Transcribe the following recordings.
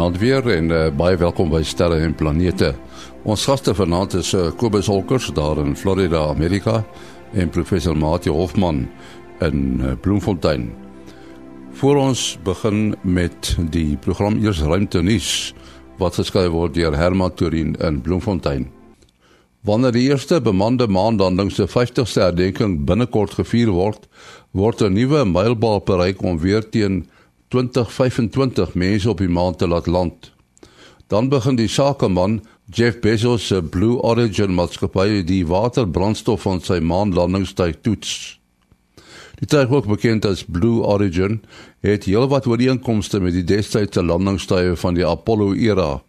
Goeienaand weer en uh, baie welkom by Sterre en Planete. Ons gaste vanaand is uh, Kobus Holkers daar in Florida, Amerika en professor Mati Hofman in uh, Bloemfontein. Voor ons begin met die program Eers Ruimte Nuus wat geskryf word deur Herman Turin in Bloemfontein. Wanneer die eerste bemande maanlanding se 50ste herdenking binnekort gevier word, word 'n nuwe mylpaal bereik om weer teen 2025 mense op die maan te laat land. Dan begin die sakeman Jeff Bezos se Blue Origin maatskappy die waterbrandstof van sy maanlandingstuig toets. Die tuig ook bekend as Blue Origin het heelwat ooreenkomste met die destydse landingstuie van die Apollo era,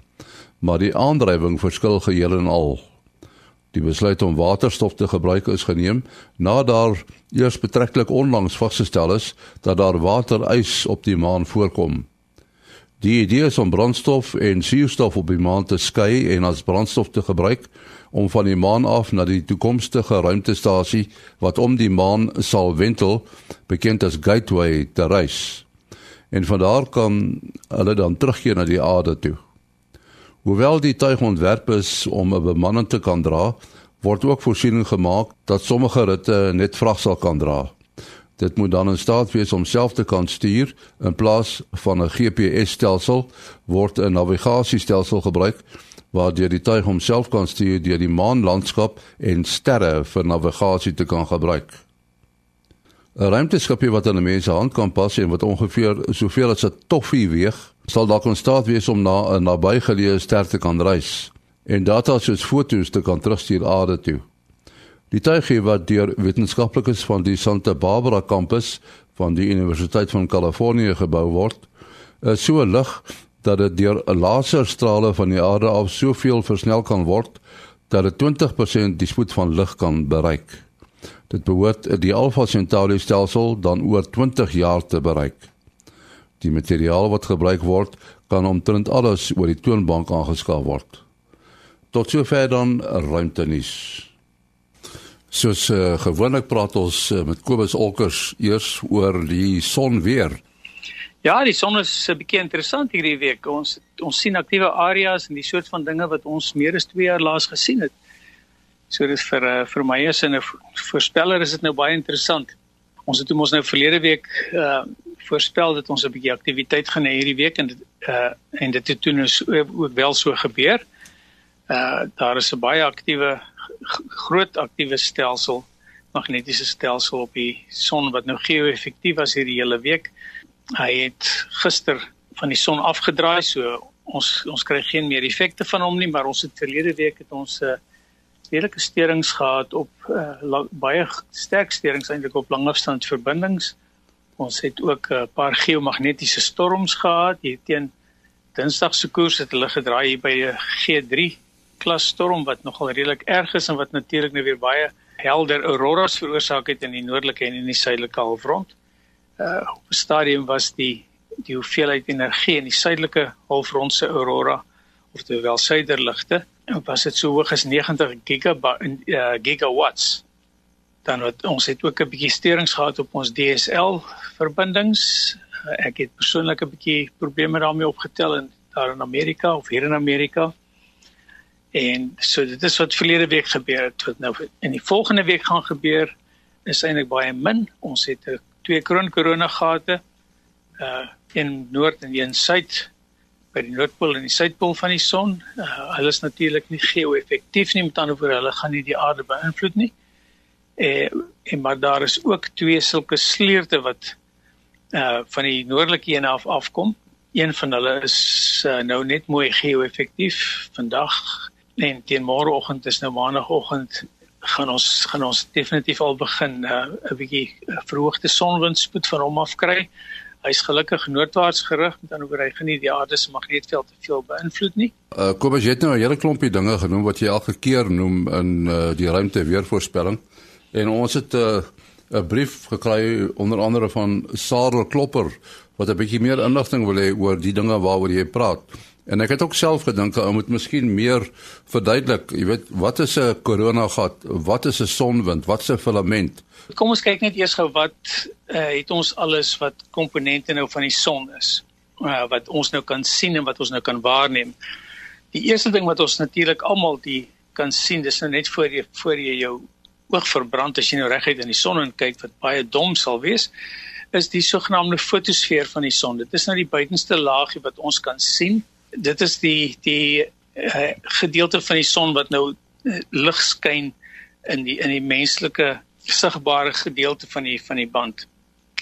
maar die aandrywing verskil geheel en al. Die besluit om waterstof te gebruik is geneem nadat daar eers betreklik onlangs vasgestel is dat daar waterys op die maan voorkom. Die idee is om brandstof en suurstof op die maan te skei en as brandstof te gebruik om van die maan af na die toekomstige ruimtestasie wat om die maan sal wentel, bekend as Gateway, te reis. En van daar kan hulle dan terugkeer na die aarde toe. Hoewel die tuig ontwerp is om 'n bemanning te kan dra, word ook voorsiening gemaak dat sommige ritte net vrag sal kan dra. Dit moet dan in staat wees om self te kan stuur in plaas van 'n GPS-stelsel word 'n navigasiestelsel gebruik waardeur die tuig homself kan stuur deur die maanlandskap en sterre vir navigasie te kan gebruik. 'n Ruimteskipie wat aan 'n mens se hand kan pas en wat ongeveer soveel as 'n toffie weeg, sal dalk in staat wees om na 'n nabygeleë ster te kan reis en data soos foto's te kan terugstuur aarde toe. Die tuig wat deur wetenskaplikes van die Santa Barbara kampus van die Universiteit van Kalifornië gebou word, is so lig dat dit deur 'n laserstrale van die aarde af soveel versnel kan word dat dit 20% die spoed van lig kan bereik. Dit behoort die Alpha Centauri stelsel dan oor 20 jaar te bereik. Die materiaal wat gebruik word, kan omtrent alles oor die toonbank aangeskaaf word. Tot sover dan ruimtenis. Soos uh, gewoonlik praat ons uh, met Kobus Olkers eers oor die son weer. Ja, die son is 'n bietjie interessant hierdie week. Ons ons sien aktiewe areas en die soort van dinge wat ons meer as 2 jaar laas gesien het. So dis vir uh, vir my as 'n voorspeller is dit nou baie interessant. Ons het ons nou verlede week voorspel dat ons 'n bietjie aktiwiteit gaan hê hierdie week en dit uh en dit het toe nou ook wel so gebeur. Uh daar is 'n baie aktiewe groot aktiewe stelsel magnetiese stelsel op die son wat nou geo-effektief was hierdie hele week. Hy het gister van die son afgedraai so ons ons kry geen meer effekte van hom nie, maar ons het verlede week het ons 'n uh, redelike sterings gehad op uh, baie sterk sterings eintlik op langafstandverbindings. Ons het ook 'n uh, paar geomagnetiese storms gehad. Hier teen Dinsdag se koers het hulle gedraai hier by 'n G3 klas storm wat nogal redelik erg is en wat natuurlik nou weer baie helder auroras veroorsaak het in die noordelike en in die suidelike halfrond. Uh op 'n stadium was die die hoeveelheid energie in die suidelike halfrond se aurora of terwyl suiderligte was dit so hoog as 90 uh, gigawatts dan wat ons het ook 'n bietjie sterings gehad op ons DSL verbindings. Uh, ek het persoonlik 'n bietjie probleme daarmee opgetel in daar in Amerika of hier in Amerika. En so dit is wat verlede week gebeur het wat nou in die volgende week gaan gebeur is eintlik baie min. Ons het 'n twee kroon korona gate uh in noord en een suid by die noordpool en die suidpool van die son. Uh, hulle is natuurlik nie geo-effektief nie, met ander woorde hulle gaan nie die aarde beïnvloed nie. Eh en maar daar is ook twee sulke sleerte wat uh van die noordelike een af afkom. Een van hulle is uh, nou net mooi geo-effektief vandag en teen môreoggend is nou maandagooggend gaan ons gaan ons definitief al begin 'n uh, bietjie verhoogde sonwindspoed van hom af kry. Hy's gelukkig noordwaarts gerig met ander woorde hy gaan nie die aarde se magnetveld te veel beïnvloed nie. Uh kom as jy het nou 'n hele klompie dinge genoem wat jy elke keer noem in uh, die ruimte weervoorspelling. En ons het 'n uh, brief gekry onder andere van Sarah Klopper wat 'n bietjie meer inligting wil hê oor die dinge waaroor jy praat. En ek het ook self gedink ou moet miskien meer verduidelik, jy weet, wat is 'n koronagat? Wat is 'n sonwind? Wat is 'n filament? Kom ons kyk net eers gou wat uh, het ons alles wat komponente nou van die son is. uh, wat ons nou kan sien en wat ons nou kan waarneem. Die eerste ding wat ons natuurlik almal die kan sien, dis nou net voor jy voor jy jou oog verbrand as jy nou reguit in die son en kyk wat baie dom sal wees, is die sogenaamde fotosfeer van die son. Dit is nou die buitenste laagie wat ons kan sien. Dit is die die uh, gedeelte van die son wat nou uh, lig skyn in die in die menslike sigbare gedeelte van die van die band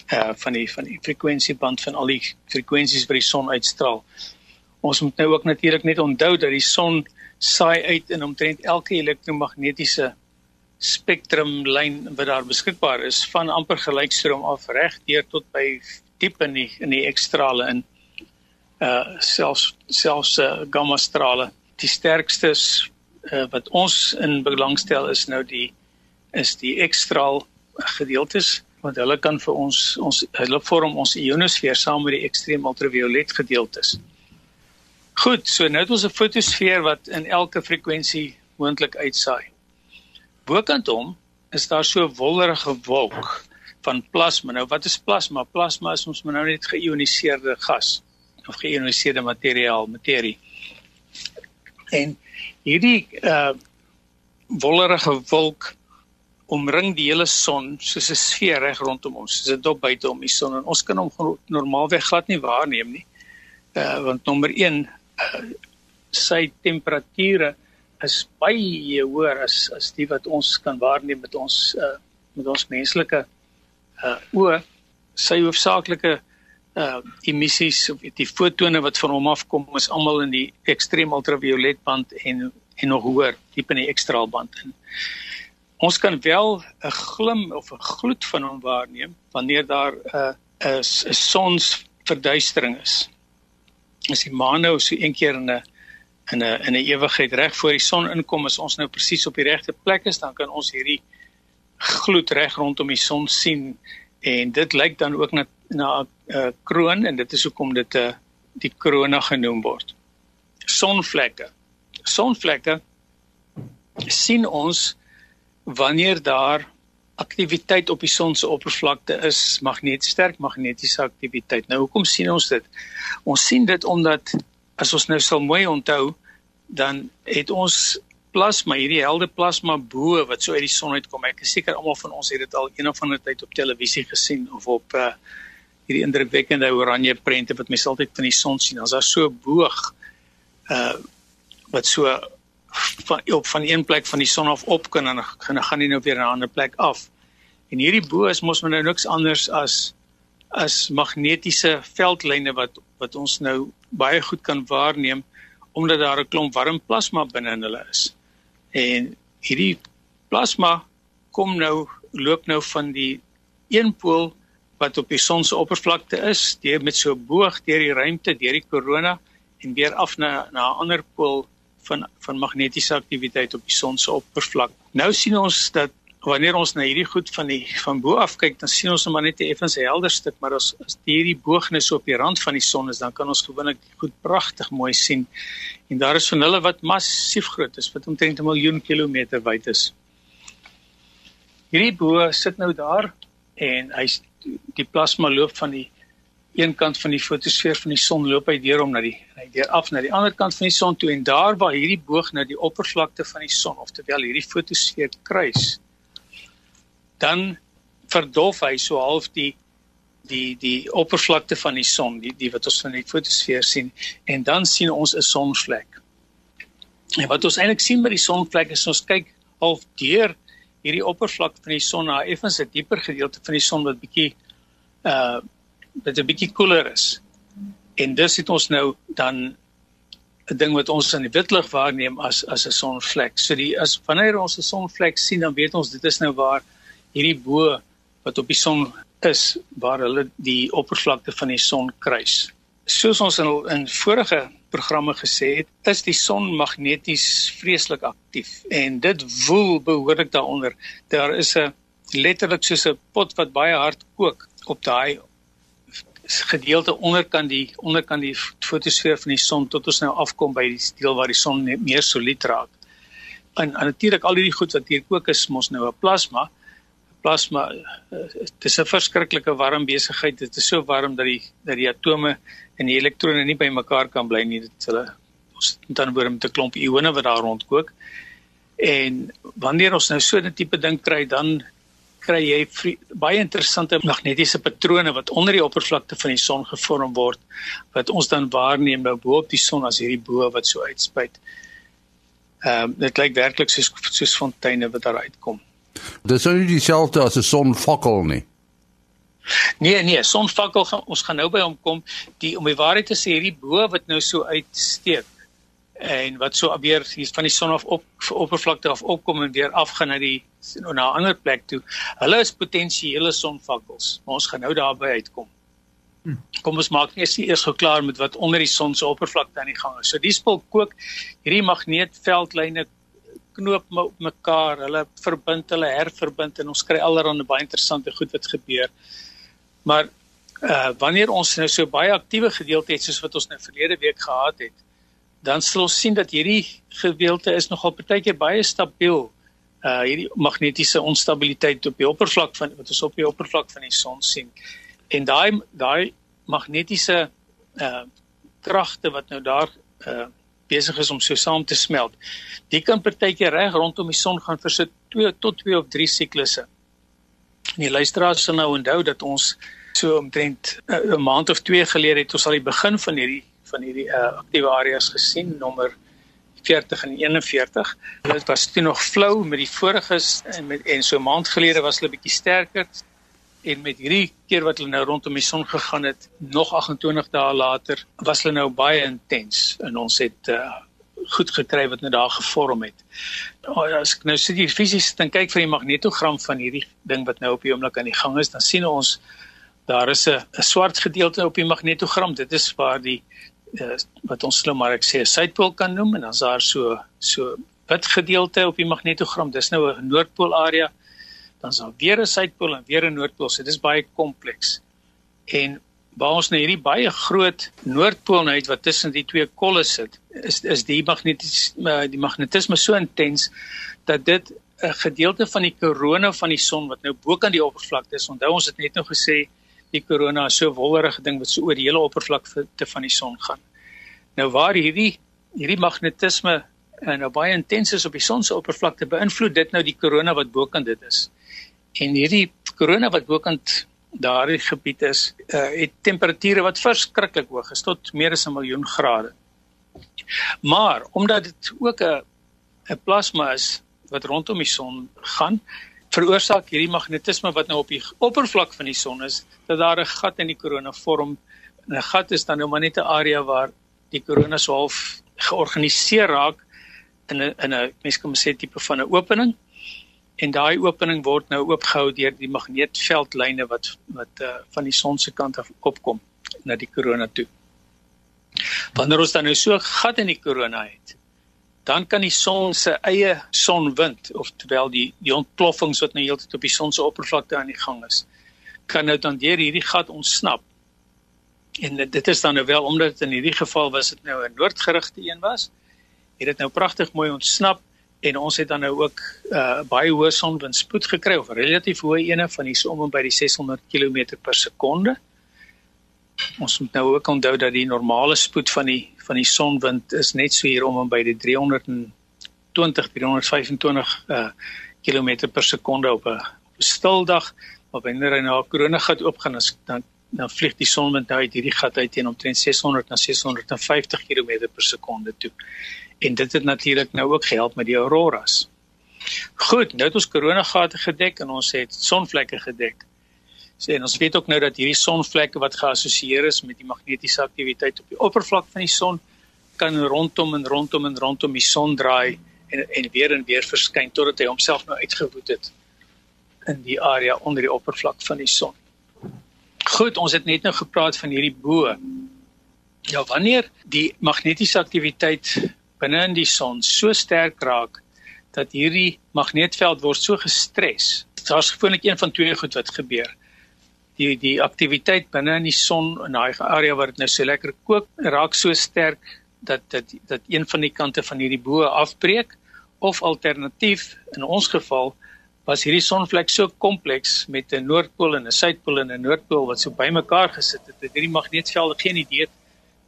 uh van die van die frekwensieband van al die frekwensies wat die son uitstraal. Ons moet nou ook natuurlik net onthou dat die son saai uit in omtrent elke elektromagnetiese spektrumlyn wat daar beskikbaar is van amper gelykstroom af reg deur tot by diep in die in die ekstrale in uh selfs selfs uh, gamma strale. Die sterkstes uh, wat ons in belangstel is nou die is die ekstraal gedeeltes want hulle kan vir ons ons hulle vorm ons ionosfeer saam met die ekstreem ultraviolet gedeeltes. Goed, so nou het ons 'n fotosfeer wat in elke frekwensie moontlik uitsaai. Bokant hom is daar so 'n wollerige wolk van plasma. Nou wat is plasma? Plasma is ons nou net geïoniseerde gas of geïoniseerde materiaal, materie. En hierdie uh wollerige wolk omring die hele son soos 'n sfeer reg rondom ons. Dit is dop buite om die son en ons kan hom normaalweg glad nie waarneem nie. Uh want nommer 1 uh, sy temperature is baie hoër as as die wat ons kan waarneem met ons uh met ons menslike uh oë. Sy hoofsaaklike uh emissies of die fotone wat van hom afkom is almal in die ekstreem ultraviolet band en en nog hoër diep in die ekstraal band in ons kan wel 'n glim of 'n gloed van hom waarneem wanneer daar 'n uh, 'n sonsverduistering is. As die maan nou so een keer in 'n in 'n in 'n ewigheid reg voor die son inkom, as ons nou presies op die regte plek is, dan kan ons hierdie gloed reg rondom die son sien en dit lyk dan ook na na 'n uh, kroon en dit is hoekom dit 'n uh, die korona genoem word. Sonvlekke. Sonvlekke sien ons wanneer daar aktiwiteit op die son se oppervlakte is, magnet sterk magnetiese aktiwiteit. Nou hoekom sien ons dit? Ons sien dit omdat as ons nou sal mooi onthou, dan het ons plasma, hierdie helde plasma bo wat so uit die son uitkom. Ek is seker almal van ons het dit al een of ander tyd op televisie gesien of op uh hierdie indrukwekkende oranje prente wat mense altyd van die son sien. As daar so boog uh wat so van op van een plek van die son af op kan en dan gaan hy nou weer na 'n ander plek af. En hierdie bo is mos nou niks anders as as magnetiese veldlyne wat wat ons nou baie goed kan waarneem omdat daar 'n klomp warm plasma binne in hulle is. En hierdie plasma kom nou loop nou van die een pool wat op die son se oppervlakte is, deur met so boog deur die ruimte, deur die korona en weer af na na 'n ander pool van van magnetiese aktiwiteit op die son se oppervlak. Nou sien ons dat wanneer ons na hierdie goed van die van bo af kyk, dan sien ons maar net 'n effens helder stuk, maar as as hierdie boognis op die rand van die son is, dan kan ons gewoonlik goed pragtig mooi sien. En daar is van hulle wat massief groot is, wat omtrent 'n miljoen kilometer wyd is. Hierdie bo sit nou daar en hy's die plasma loop van die een kant van die fotosfeer van die son loop hy deur hom na die hy deur af na die ander kant van die son toe en daar waar hierdie boog na die oppervlakte van die son of terwyl hierdie fotosfeer kruis dan verdof hy so half die die die oppervlakte van die son die die wat ons van die fotosfeer sien en dan sien ons 'n sonvlek en wat ons eintlik sien by die sonvlek is ons kyk half deur hierdie oppervlakte van die son na effens 'n dieper gedeelte van die son wat bietjie uh dit 'n bietjie koeler is. En dis het ons nou dan 'n ding wat ons in die witlig waarneem as as 'n sonvlek. So die as wanneer ons 'n sonvlek sien, dan weet ons dit is nou waar hierdie bo wat op die son is waar hulle die oppervlakte van die son kruis. Soos ons in in vorige programme gesê het, is die son magneties vreeslik aktief en dit woel behoorlik daaronder. Daar is 'n letterlik soos 'n pot wat baie hard kook op daai gedeelte onderkant die onderkant die fotosfeer van die son tot ons nou afkom by die deel waar die son meer solied raak. En, en natuurlik al hierdie goed wat hier ook is mos nou 'n plasma. Plasma dit is 'n verskriklike warm besigheid. Dit is so warm dat die dat die atome en die elektrone nie by mekaar kan bly nie. Dit hulle ons dan word met 'n klomp ione wat daar rondkook. En wanneer ons nou so 'n tipe ding kry, dan kry jy baie interessante magnetiese patrone wat onder die oppervlakte van die son gevorm word wat ons dan waarneem nou bo op die son as hierdie bo wat so uitspuit. Ehm um, dit lyk werklik soos soos fonteine wat daar uitkom. Dis nou nie dieselfde as 'n sonvakkel nie. Nee nee, sonvakkel gaan ons gaan nou by hom kom. Die om die waarheid te sê, hierdie bo wat nou so uitsteek en wat so weer hier van die son af op oppervlakte af opkom en weer afgaan na die na 'n ander plek toe. Hulle is potensiële sonvakkels, maar ons gaan nou daarby uitkom. Hm. Kom ons maak eers eers gou klaar met wat onder die son se oppervlakte aan die gang is. So die spul kook hierdie magneetveldlyne knoop op mekaar, hulle verbind, hulle herverbind en ons kry allerlei baie interessante goed wat gebeur. Maar uh wanneer ons nou so baie aktiewe gedeelte het soos wat ons nou verlede week gehad het, dan sal ons sien dat hierdie gedeelte is nogal partykeer baie stabiel. Uh hierdie magnetiese onstabiliteit op die oppervlak van wat ons op die oppervlak van die son sien. En daai daai magnetiese uh kragte wat nou daar uh besig is om so saam te smelt. Die kan partykeer reg rondom die son gaan vir so 2 tot 2 of 3 siklusse. En die luisteraars sal nou onthou dat ons so omtrent 'n maand of 2 gelede het ons al die begin van hierdie van hierdie uh, aktiewe areas gesien nommer 40 en 41. Hulle was toe nog flou met die voriges en met en so 'n maand gelede was hulle bietjie sterker en met hierdie keer wat hulle nou rondom die son gegaan het nog 28 dae later was hulle nou baie intens en ons het uh, goed gekry wat nou daar gevorm het. Oh, as ek nou sit hier fisies dan kyk vir die magnetogram van hierdie ding wat nou op die oomblik aan die gang is, dan sien ons daar is 'n swart gedeelte op die magnetogram. Dit is waar die uh, wat ons nou maar ek sê 'n suidpool kan noem en dan's daar so so wit gedeelte op die magnetogram. Dis nou 'n noordpool area. Dan's daar weer 'n suidpool en weer 'n noordpool. So dis baie kompleks. En waar ons nou hierdie baie groot noordpool nou het wat tussen die twee kolle sit, is is die magneties uh, die magnetisme so intens dat dit 'n gedeelte van die korona van die son wat nou bo kan die oppervlakte is. Onthou ons het net nou gesê die korona is so wollerige ding wat so oor die hele oppervlakte van die son gaan. Nou waar hierdie hierdie magnetisme en eh, nou baie intens is op die son se oppervlakte beïnvloed dit nou die korona wat bokant dit is. En hierdie korona wat bokant daardie gebied is, uh, het temperature wat verskriklik hoog is tot meer as 'n miljoen grade. Maar omdat dit ook 'n 'n plasma is wat rondom die son gaan, veroorsaak hierdie magnetisme wat nou op die oppervlak van die son is dat daar 'n gat in die korona vorm. 'n Gat is dan nou maar net 'n area waar die korona so half georganiseer raak in 'n in 'n mens kan sê tipe van 'n opening. En daai opening word nou oopgehou deur die magneetveldlyne wat wat uh, van die son se kant af opkom na die korona toe. Wanneer ons dan nou so gat in die korona het, dan kan die son se eie sonwind of terwyl die die ontploffings wat nou heeltyd op die son se oppervlakte aan die gang is kan nou dan deur hierdie gat ontsnap. En dit is dan nou wel omdat dit in hierdie geval was dit nou 'n noordgerigte een was. Het dit nou pragtig mooi ontsnap en ons het dan nou ook uh baie hoë sonwindspoed gekry of relatief hoë ene van hier so om by die 600 km per sekonde. Ons moet nou ook onthou dat die normale spoed van die van die sonwind is net so hier om en by die 320 325 uh km per sekonde op 'n stil dag. Maar wanneer hy na 'n koronagat oopgaan, dan dan vlieg die sonwind nou uit hierdie gat uit teen omtrent 600 na 650 km per sekonde toe. En dit het natuurlik nou ook gehelp met die auroras. Goed, nou het ons koronagate gedek en ons het sonvlekke gedek sê en ons weet ook nou dat hierdie sonvlekke wat geassosieer is met die magnetiese aktiwiteit op die oppervlak van die son kan rondom en rondom en rondom die son draai en en weer en weer verskyn totdat hy homself nou uitgewoed het in die area onder die oppervlak van die son. Goed, ons het net nou gepraat van hierdie bo. Ja, wanneer die magnetiese aktiwiteit binne in die son so sterk raak dat hierdie magneetveld word so gestres. Daar's gewoonlik een van twee goed wat gebeur die die aktiwiteit binne in die son in daai area waar dit nou so lekker kook raak so sterk dat dit dat een van die kante van hierdie bo afbreek of alternatief in ons geval was hierdie sonvlek so kompleks met 'n noordpool en 'n suidpool en 'n noordpool wat so bymekaar gesit het dat hierdie magneetvelde geen idee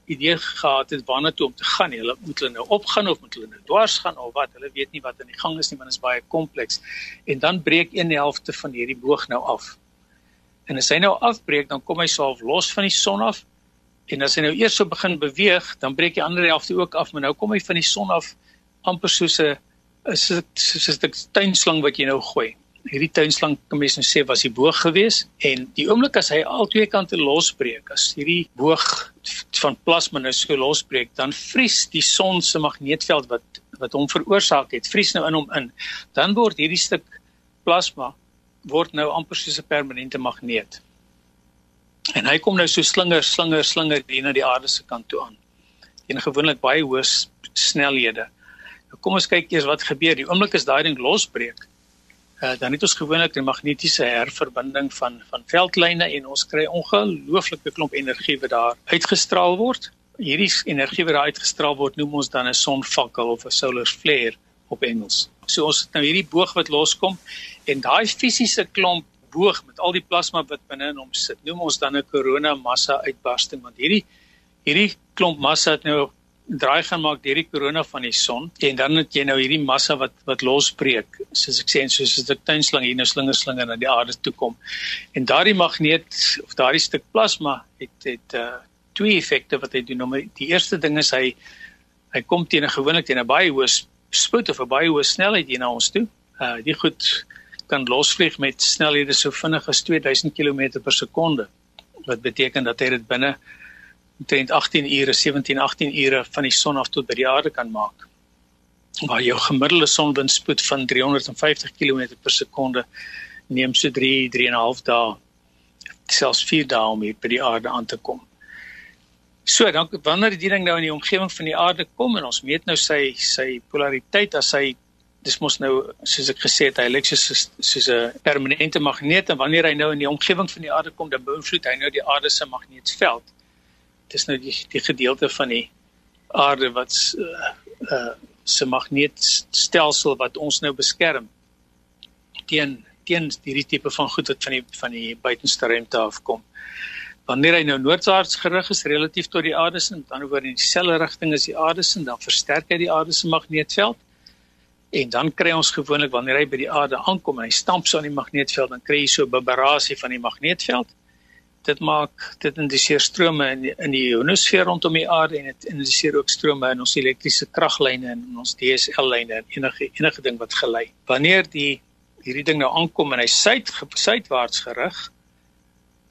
idee gehad het waarna toe om te gaan. Hulle moet hulle nou opgaan of moet hulle nou dwars gaan of wat? Hulle weet nie wat aan die gang is nie, want dit is baie kompleks. En dan breek een helfte van hierdie boog nou af. En as hy nou afbreek, dan kom hy self los van die son af. En as hy nou eers so begin beweeg, dan breek die ander helfte ook af, maar nou kom hy van die son af amper soos 'n soos 'n tuinslang wat jy nou gooi. Hierdie tuinslang kan mens nou sê was die boog gewees en die oomblik as hy al twee kante losbreek, as hierdie boog van plasma nou so losbreek, dan vries die son se magneetveld wat wat hom veroorsaak het, vries nou in hom in. Dan word hierdie stuk plasma word nou amper soos 'n permanente magneet. En hy kom nou so slinger, slinger, slinger hier na die aarde se kant toe aan. En gewoonlik baie hoë snelhede. Nou kom ons kyk eers wat gebeur. Die oomblik as daai ding losbreek, uh, dan het ons gewoonlik 'n magnetiese herverbinding van van veldlyne en ons kry ongelooflike klomp energie wat daar uitgestraal word. Hierdie energie wat daar uitgestraal word, noem ons dan 'n sonvakkel of 'n solar flare op Engels. So ons het nou hierdie boog wat loskom en daai fisiese klomp boog met al die plasma wat binne in hom sit, noem ons dan 'n korona massa uitbarsting want hierdie hierdie klomp massa het nou draai gaan maak deur die korona van die son en dan het jy nou hierdie massa wat wat losbreek soos ek sê en soos 'n tuinslang hier nou slinger slinger na die aarde toe kom. En daardie magneet of daardie stuk plasma het het uh twee effekte wat hy doen. Die eerste ding is hy hy kom teen 'n gewoonlik teen 'n baie hoë spoed of 'n baie hoë snelheid hier na ons toe. Uh die goed kan losvlieg met snelhede so vinnig as 2000 km per sekonde. Wat beteken dat hy dit binne omtrent 18 ure, 17, 18 ure van die son af tot by die aarde kan maak. Waar jou gemiddelde sonwindspoed van 350 km per sekonde neem so 3, 3 en 'n half dae selfs 4 dae om hier by die aarde aan te kom. So, dan wanneer die ding nou in die omgewing van die aarde kom en ons meet nou sy sy polariteit as hy dis mos nou soos ek gesê het hy lyk soos soos 'n permanente magneet en wanneer hy nou in die omgewing van die aarde kom dan beïnvloed hy nou die aarde se magneetveld dis nou die die gedeelte van die aarde wat uh uh se magneetstelsel wat ons nou beskerm teen teen hierdie tipe van goed wat van die van die buitenste ruimte afkom. Wanneer hy nou noordwaarts gerig is relatief tot die aarde se, dan oor in dieselfde rigting as die aarde se, dan versterk hy die aarde se magneetveld. En dan kry ons gewoonlik wanneer hy by die aarde aankom en hy stamp so aan die magneetveld, dan kry jy so 'n vibrasie van die magneetveld dit maak dit indiseer strome in die, in die ionosfeer rondom die aarde en dit indiseer ook strome in ons elektriese kraglyne en in ons DSL lyne en enige enige ding wat gelei. Wanneer die hierdie ding nou aankom en hy suid suidwaarts gerig,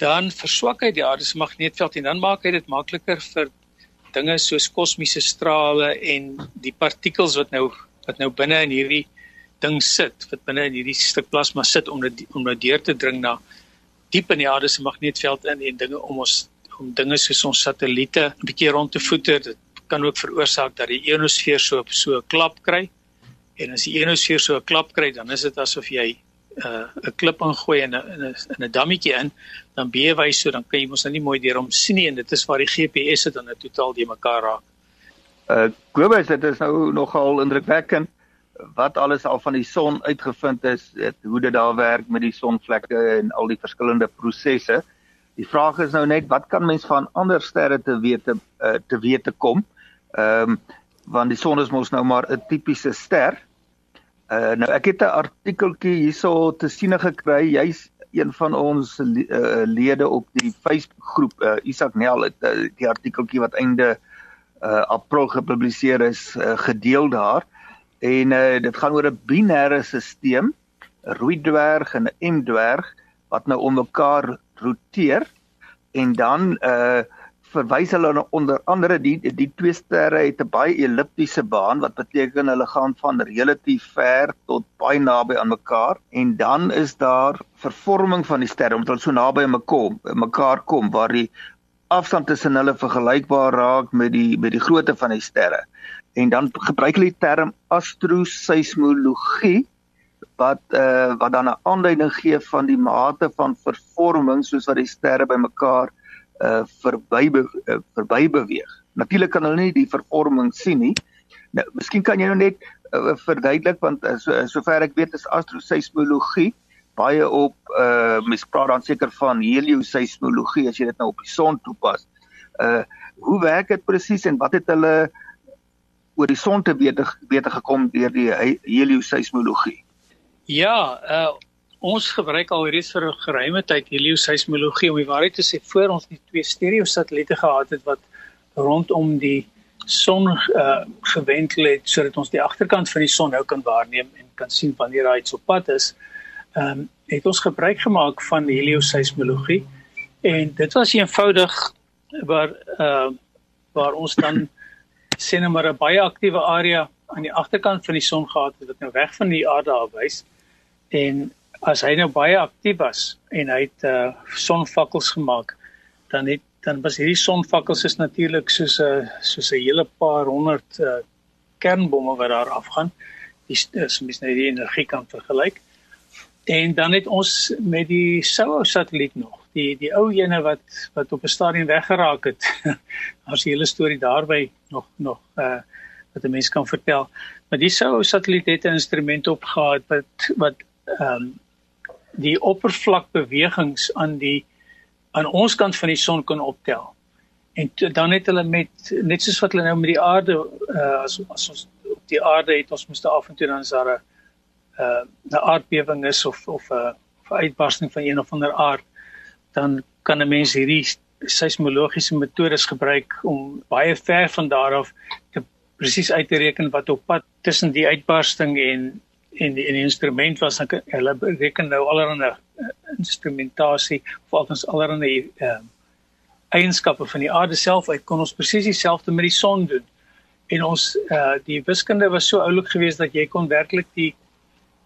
dan verswak hy die aarde se magneetveld en dan maak hy dit makliker vir dinge soos kosmiese strale en die partikels wat nou wat nou binne in hierdie ding sit, wat binne in hierdie stuk plasma sit om dit om nou deur te dring na diep in die aarde se magneetveld in en dinge om ons om dinge soos ons satelliete 'n bietjie rond te voeter. Dit kan ook veroorsaak dat die ionosfeer so so 'n klap kry. En as die ionosfeer so 'n klap kry, dan is dit asof jy 'n uh, klip ingooi in 'n in 'n dammetjie in, dan bewe hy so, dan kan jy mos nou nie mooi deur hom sien nie en dit is waar die GPS dit dan nou totaal die mekaar raak. Uh Kobus, dit is nou nogal indrukwekkend wat alles al van die son uitgevind is, het, hoe dit daar werk met die sonvlekke en al die verskillende prosesse. Die vraag is nou net wat kan mens van ander sterre te weet te, uh, te weet te kom? Ehm um, want die son is mos nou maar 'n tipiese ster. Uh nou ek het 'n artikeltjie hierso te sien gekry. Jy's een van ons uh, lede op die Facebook groep uh, Isak Nel het uh, die artikeltjie wat einde uh April gepubliseer is uh, gedeel daar. Uh En uh, dit gaan oor 'n binêre stelsel, 'n rooi dwerg en 'n M dwerg wat nou om mekaar roteer. En dan uh verwys hulle onder andere die die twee sterre het 'n baie elliptiese baan wat beteken hulle gaan van relatief ver tot baie naby aan mekaar. En dan is daar vervorming van die sterre omdat hulle so naby aan mekaar mekaar kom waar die afstand tussen hulle vergelykbaar raak met die met die grootte van die sterre en dan gebruik hulle die term astroseismologie wat uh wat dan 'n aanduiding gee van die mate van vervorming soos wat die sterre bymekaar uh verby uh, verby beweeg. Natuurlik kan hulle nie die vervorming sien nie, Nou, miskien kan jy nou net uh, verduidelik want uh, so sover ek weet is astroseismologie baie op uh mens praat dan seker van helioseismologie as jy dit nou op die son toepas. Uh hoe werk dit presies en wat het hulle oor die son te weet weet gekom deur die helioseismologie? Ja, uh ons gebruik al reeds vir 'n geruime tyd helioseismologie om die waarheid te sê voor ons die twee stereo satelliete gehad het wat rondom die son uh gewentel het sodat ons die agterkant van die son nou kan waarneem en kan sien wanneer hy op pad is. Ehm um, het ons gebruik gemaak van helioseismologie en dit was eenvoudig waar uh waar ons dan sien nou maar 'n baie aktiewe area aan die agterkant van die son gehad het wat nou weg van die aarde af wys en as hy nou baie aktief was en hy het uh sonvakkels gemaak dan het dan was hierdie sonvakkels is natuurlik soos 'n soos 'n hele paar honderd uh, kernbomme wat daar afgaan. Dis is mens net die energie kan vergelyk. En dan het ons met die SOHO satelliet nog, die die ou ene wat wat op 'n stadium weggeraak het. As die hele storie daarby nog nog uh wat 'n mens kan vertel. Maar die SOHO satelliet het 'n instrument opgehad wat wat ehm um, die oppervlakbewegings aan die aan ons kant van die son kon optel. En to, dan het hulle met net soos wat hulle nou met die aarde uh, as as ons op die aarde het ons moeste af en toe dan daar 'n uh, 'n aardbewing is of of 'n uh, 'n uitbarsting van een of ander aard dan kan 'n mens hierdie seismologiese metodes gebruik om baie ver van daar af te presies uit te reken wat op pad tussen die uitbarsting en en die, en die instrument was hulle reken nou allerlei instrumentasie of althans allerlei ehm uh, eienskappe van die aarde self uit kon ons presies dieselfde met die son doen. En ons eh uh, die wiskunde was so oulik geweest dat jy kon werklik die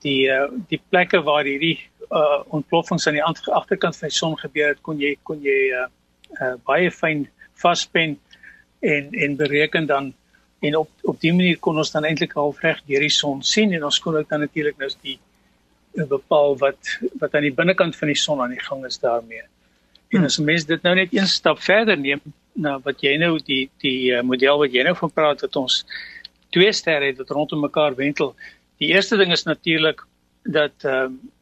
die uh, die plekke waar hierdie uh, ontploffings aan die agterkant van die son gebeur het, kon jy kon jy uh, uh, baie fyn vaspen en en bereken dan en op op dié manier kon ons dan eintlik half reg deur die son sien en ons kon ook dan natuurlik nou die bepaal wat wat aan die binnekant van die son aan die gang is daarmee. En hmm. as 'n mens dit nou net een stap verder neem na wat jy nou die die uh, model wat jy nou van praat dat ons twee sterre het wat rondom mekaar wentel. Die eerste ding is natuurlik dat ehm uh,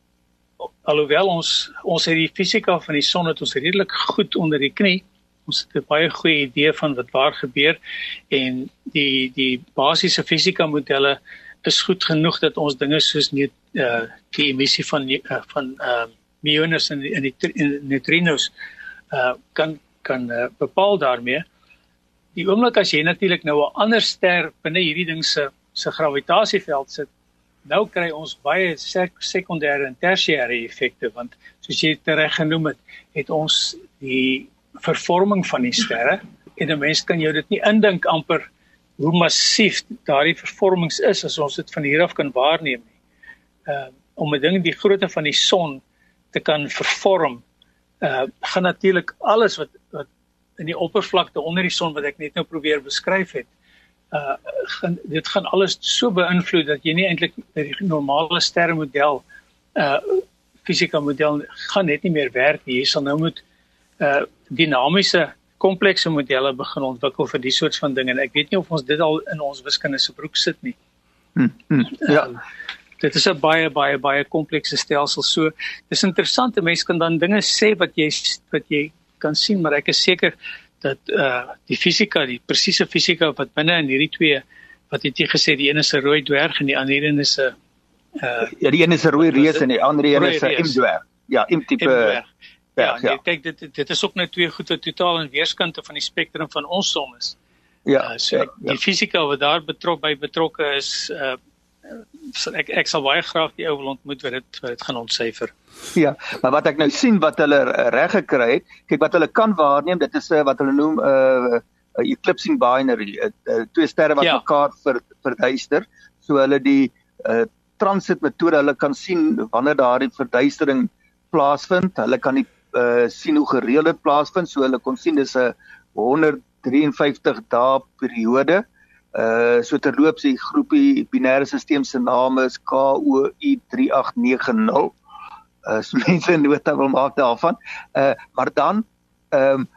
alhoewel ons ons het die fisika van die son het ons redelik goed onder die knie. Ons het 'n baie goeie idee van wat waar gebeur en die die basiese fisika modelle is goed genoeg dat ons dinge soos net uh die emissie van uh, van uh muons en in die, die neutrinos uh kan kan uh, bepaal daarmee. Die oomblik as jy natuurlik nou 'n ander ster binne hierdie ding se se gravitasieveld sit, nou kry ons baie sek sekondêre en tersiêre effekte want soos jy reg genoem het, het ons die vervorming van die sterre en 'n mens kan jou dit nie indink amper hoe massief daardie vervormings is as ons dit van hier af kan waarneem nie. Uh om 'n ding die grootte van die son te kan vervorm, uh gaan natuurlik alles wat wat in die oppervlakte onder die son wat ek net nou probeer beskryf het, uh gaan dit gaan alles so beïnvloed dat jy nie eintlik met die normale sterremodel uh fisika model gaan net nie meer werk nie. Jy sal nou moet uh dinamiese komplekse modelle begin ontwikkel vir die soort van dinge en ek weet nie of ons dit al in ons wiskunde se broek sit nie. Hmm, hmm, ja. Uh, dit is 'n baie baie baie komplekse stelsel. So dis interessant, mense kan dan dinge sê wat jy wat jy kan sien, maar ek is seker dat uh die fisika, die presiese fisika wat binne in hierdie twee wat het jy gesê die een is 'n rooi dwerg en die ander een is 'n uh ja, die een is 'n rooi reus en die ander een is 'n M dwerg. Ja, M tipe Ja, ja. kyk dit dit is ook nou twee goeie totaal en weerskante van die spektrum van ons som is. Ja. Uh, so ja, die ja. fisika wat daar betrok by betrokke is uh ek ek sal baie graag die ou wil ontmoet wat dit wat dit gaan ontsyfer. Ja, maar wat ek nou sien wat hulle reg gekry het, kyk wat hulle kan waarneem, dit is uh, wat hulle noem 'n uh, uh, eclipsing binary, uh, uh, twee sterre wat ja. mekaar ver, verduister. So hulle die uh, transit metode, hulle kan sien wanneer daardie verduistering plaasvind. Hulle kan die uh sien hoe gereeld dit plaasvind. So hulle kon sien dis 'n 153 dae periode. Uh so terloops die groepie binêre stelsel se naam is KOI3890. Uh so mense nota wil maak daarvan. Uh maar dan ehm um,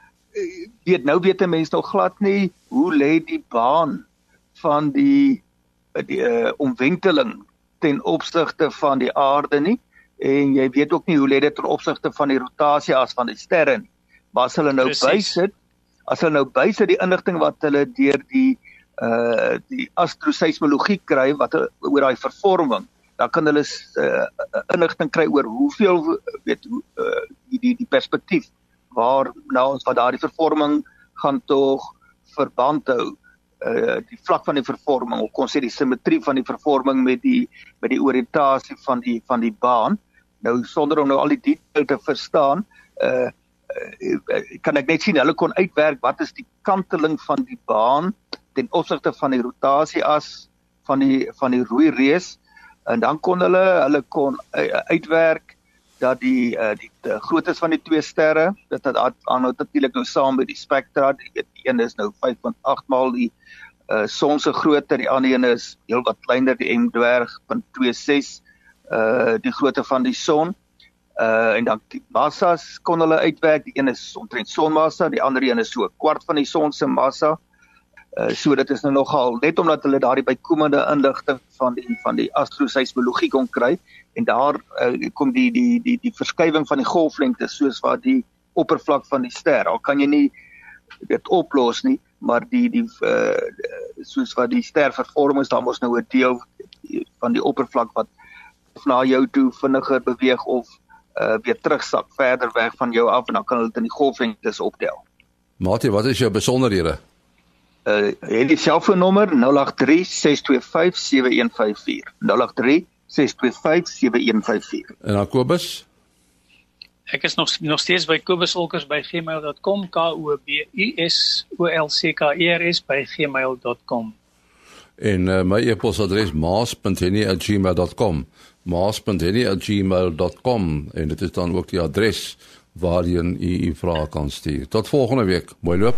weet nou weet mense nog glad nie hoe lê die baan van die die uh, omwenteling ten opsigte van die aarde nie en jy weet ook nie hoe lê dit ten opsigte van die rotasie as van die sterre nie. Maar as hulle nou bysit, as hulle nou bysit die inligting wat hulle deur die uh die astroseismologie kry wat oor daai vervorming, dan kan hulle uh, inligting kry oor hoeveel weet hoe uh, die die die perspektief waar nou ons wat daardie vervorming gaan tog verband hou. Uh die vlak van die vervorming of kon sê die simmetrie van die vervorming met die met die oriëntasie van die van die baan. Nou sonder om nou al die detail te verstaan uh kan ek net sien hulle kon uitwerk wat is die kanteling van die baan ten opsigte van die rotasie as van die van die rooi reus en dan kon hulle hulle kon uitwerk dat die uh, die, die groottes van die twee sterre dit het aanhou natuurlik nou saam met die spektra die, die een is nou 5.8 maal die uh, son se grootte die ander een is heelwat kleiner die M dwerg 0.26 uh die grootte van die son uh en dan die massas kon hulle uitwerk die een is omtrent sonmassa die ander een is so 'n kwart van die son se massa Uh, so dit is nou nogal net omdat hulle daardie bykomende inligting van die van die astroseismologie kon kry en daar uh, kom die die die die verskywing van die golflengte soos wat die oppervlak van die ster. Al kan jy nie dit oplos nie, maar die die uh, soos wat die ster vervorm is, dan mos nou 'n deel van die oppervlak wat na jou toe vinniger beweeg of uh, weer terugsak verder weg van jou af en dan kan hulle dit in die golflengtes optel. Matie, wat is jou besonderhede? uh het die selfoonnommer 0836257154 0836257154 en dan Kobus? Ek is nog nog steeds by kobusolkers@gmail.com k o b u s o l c k e r s by gmail.com en uh, my e-posadres maas.henny@gmail.com maas.henny@gmail.com en dit is dan ook die adres waarheen u u vrae kan stuur. Tot volgende week. Mooi loop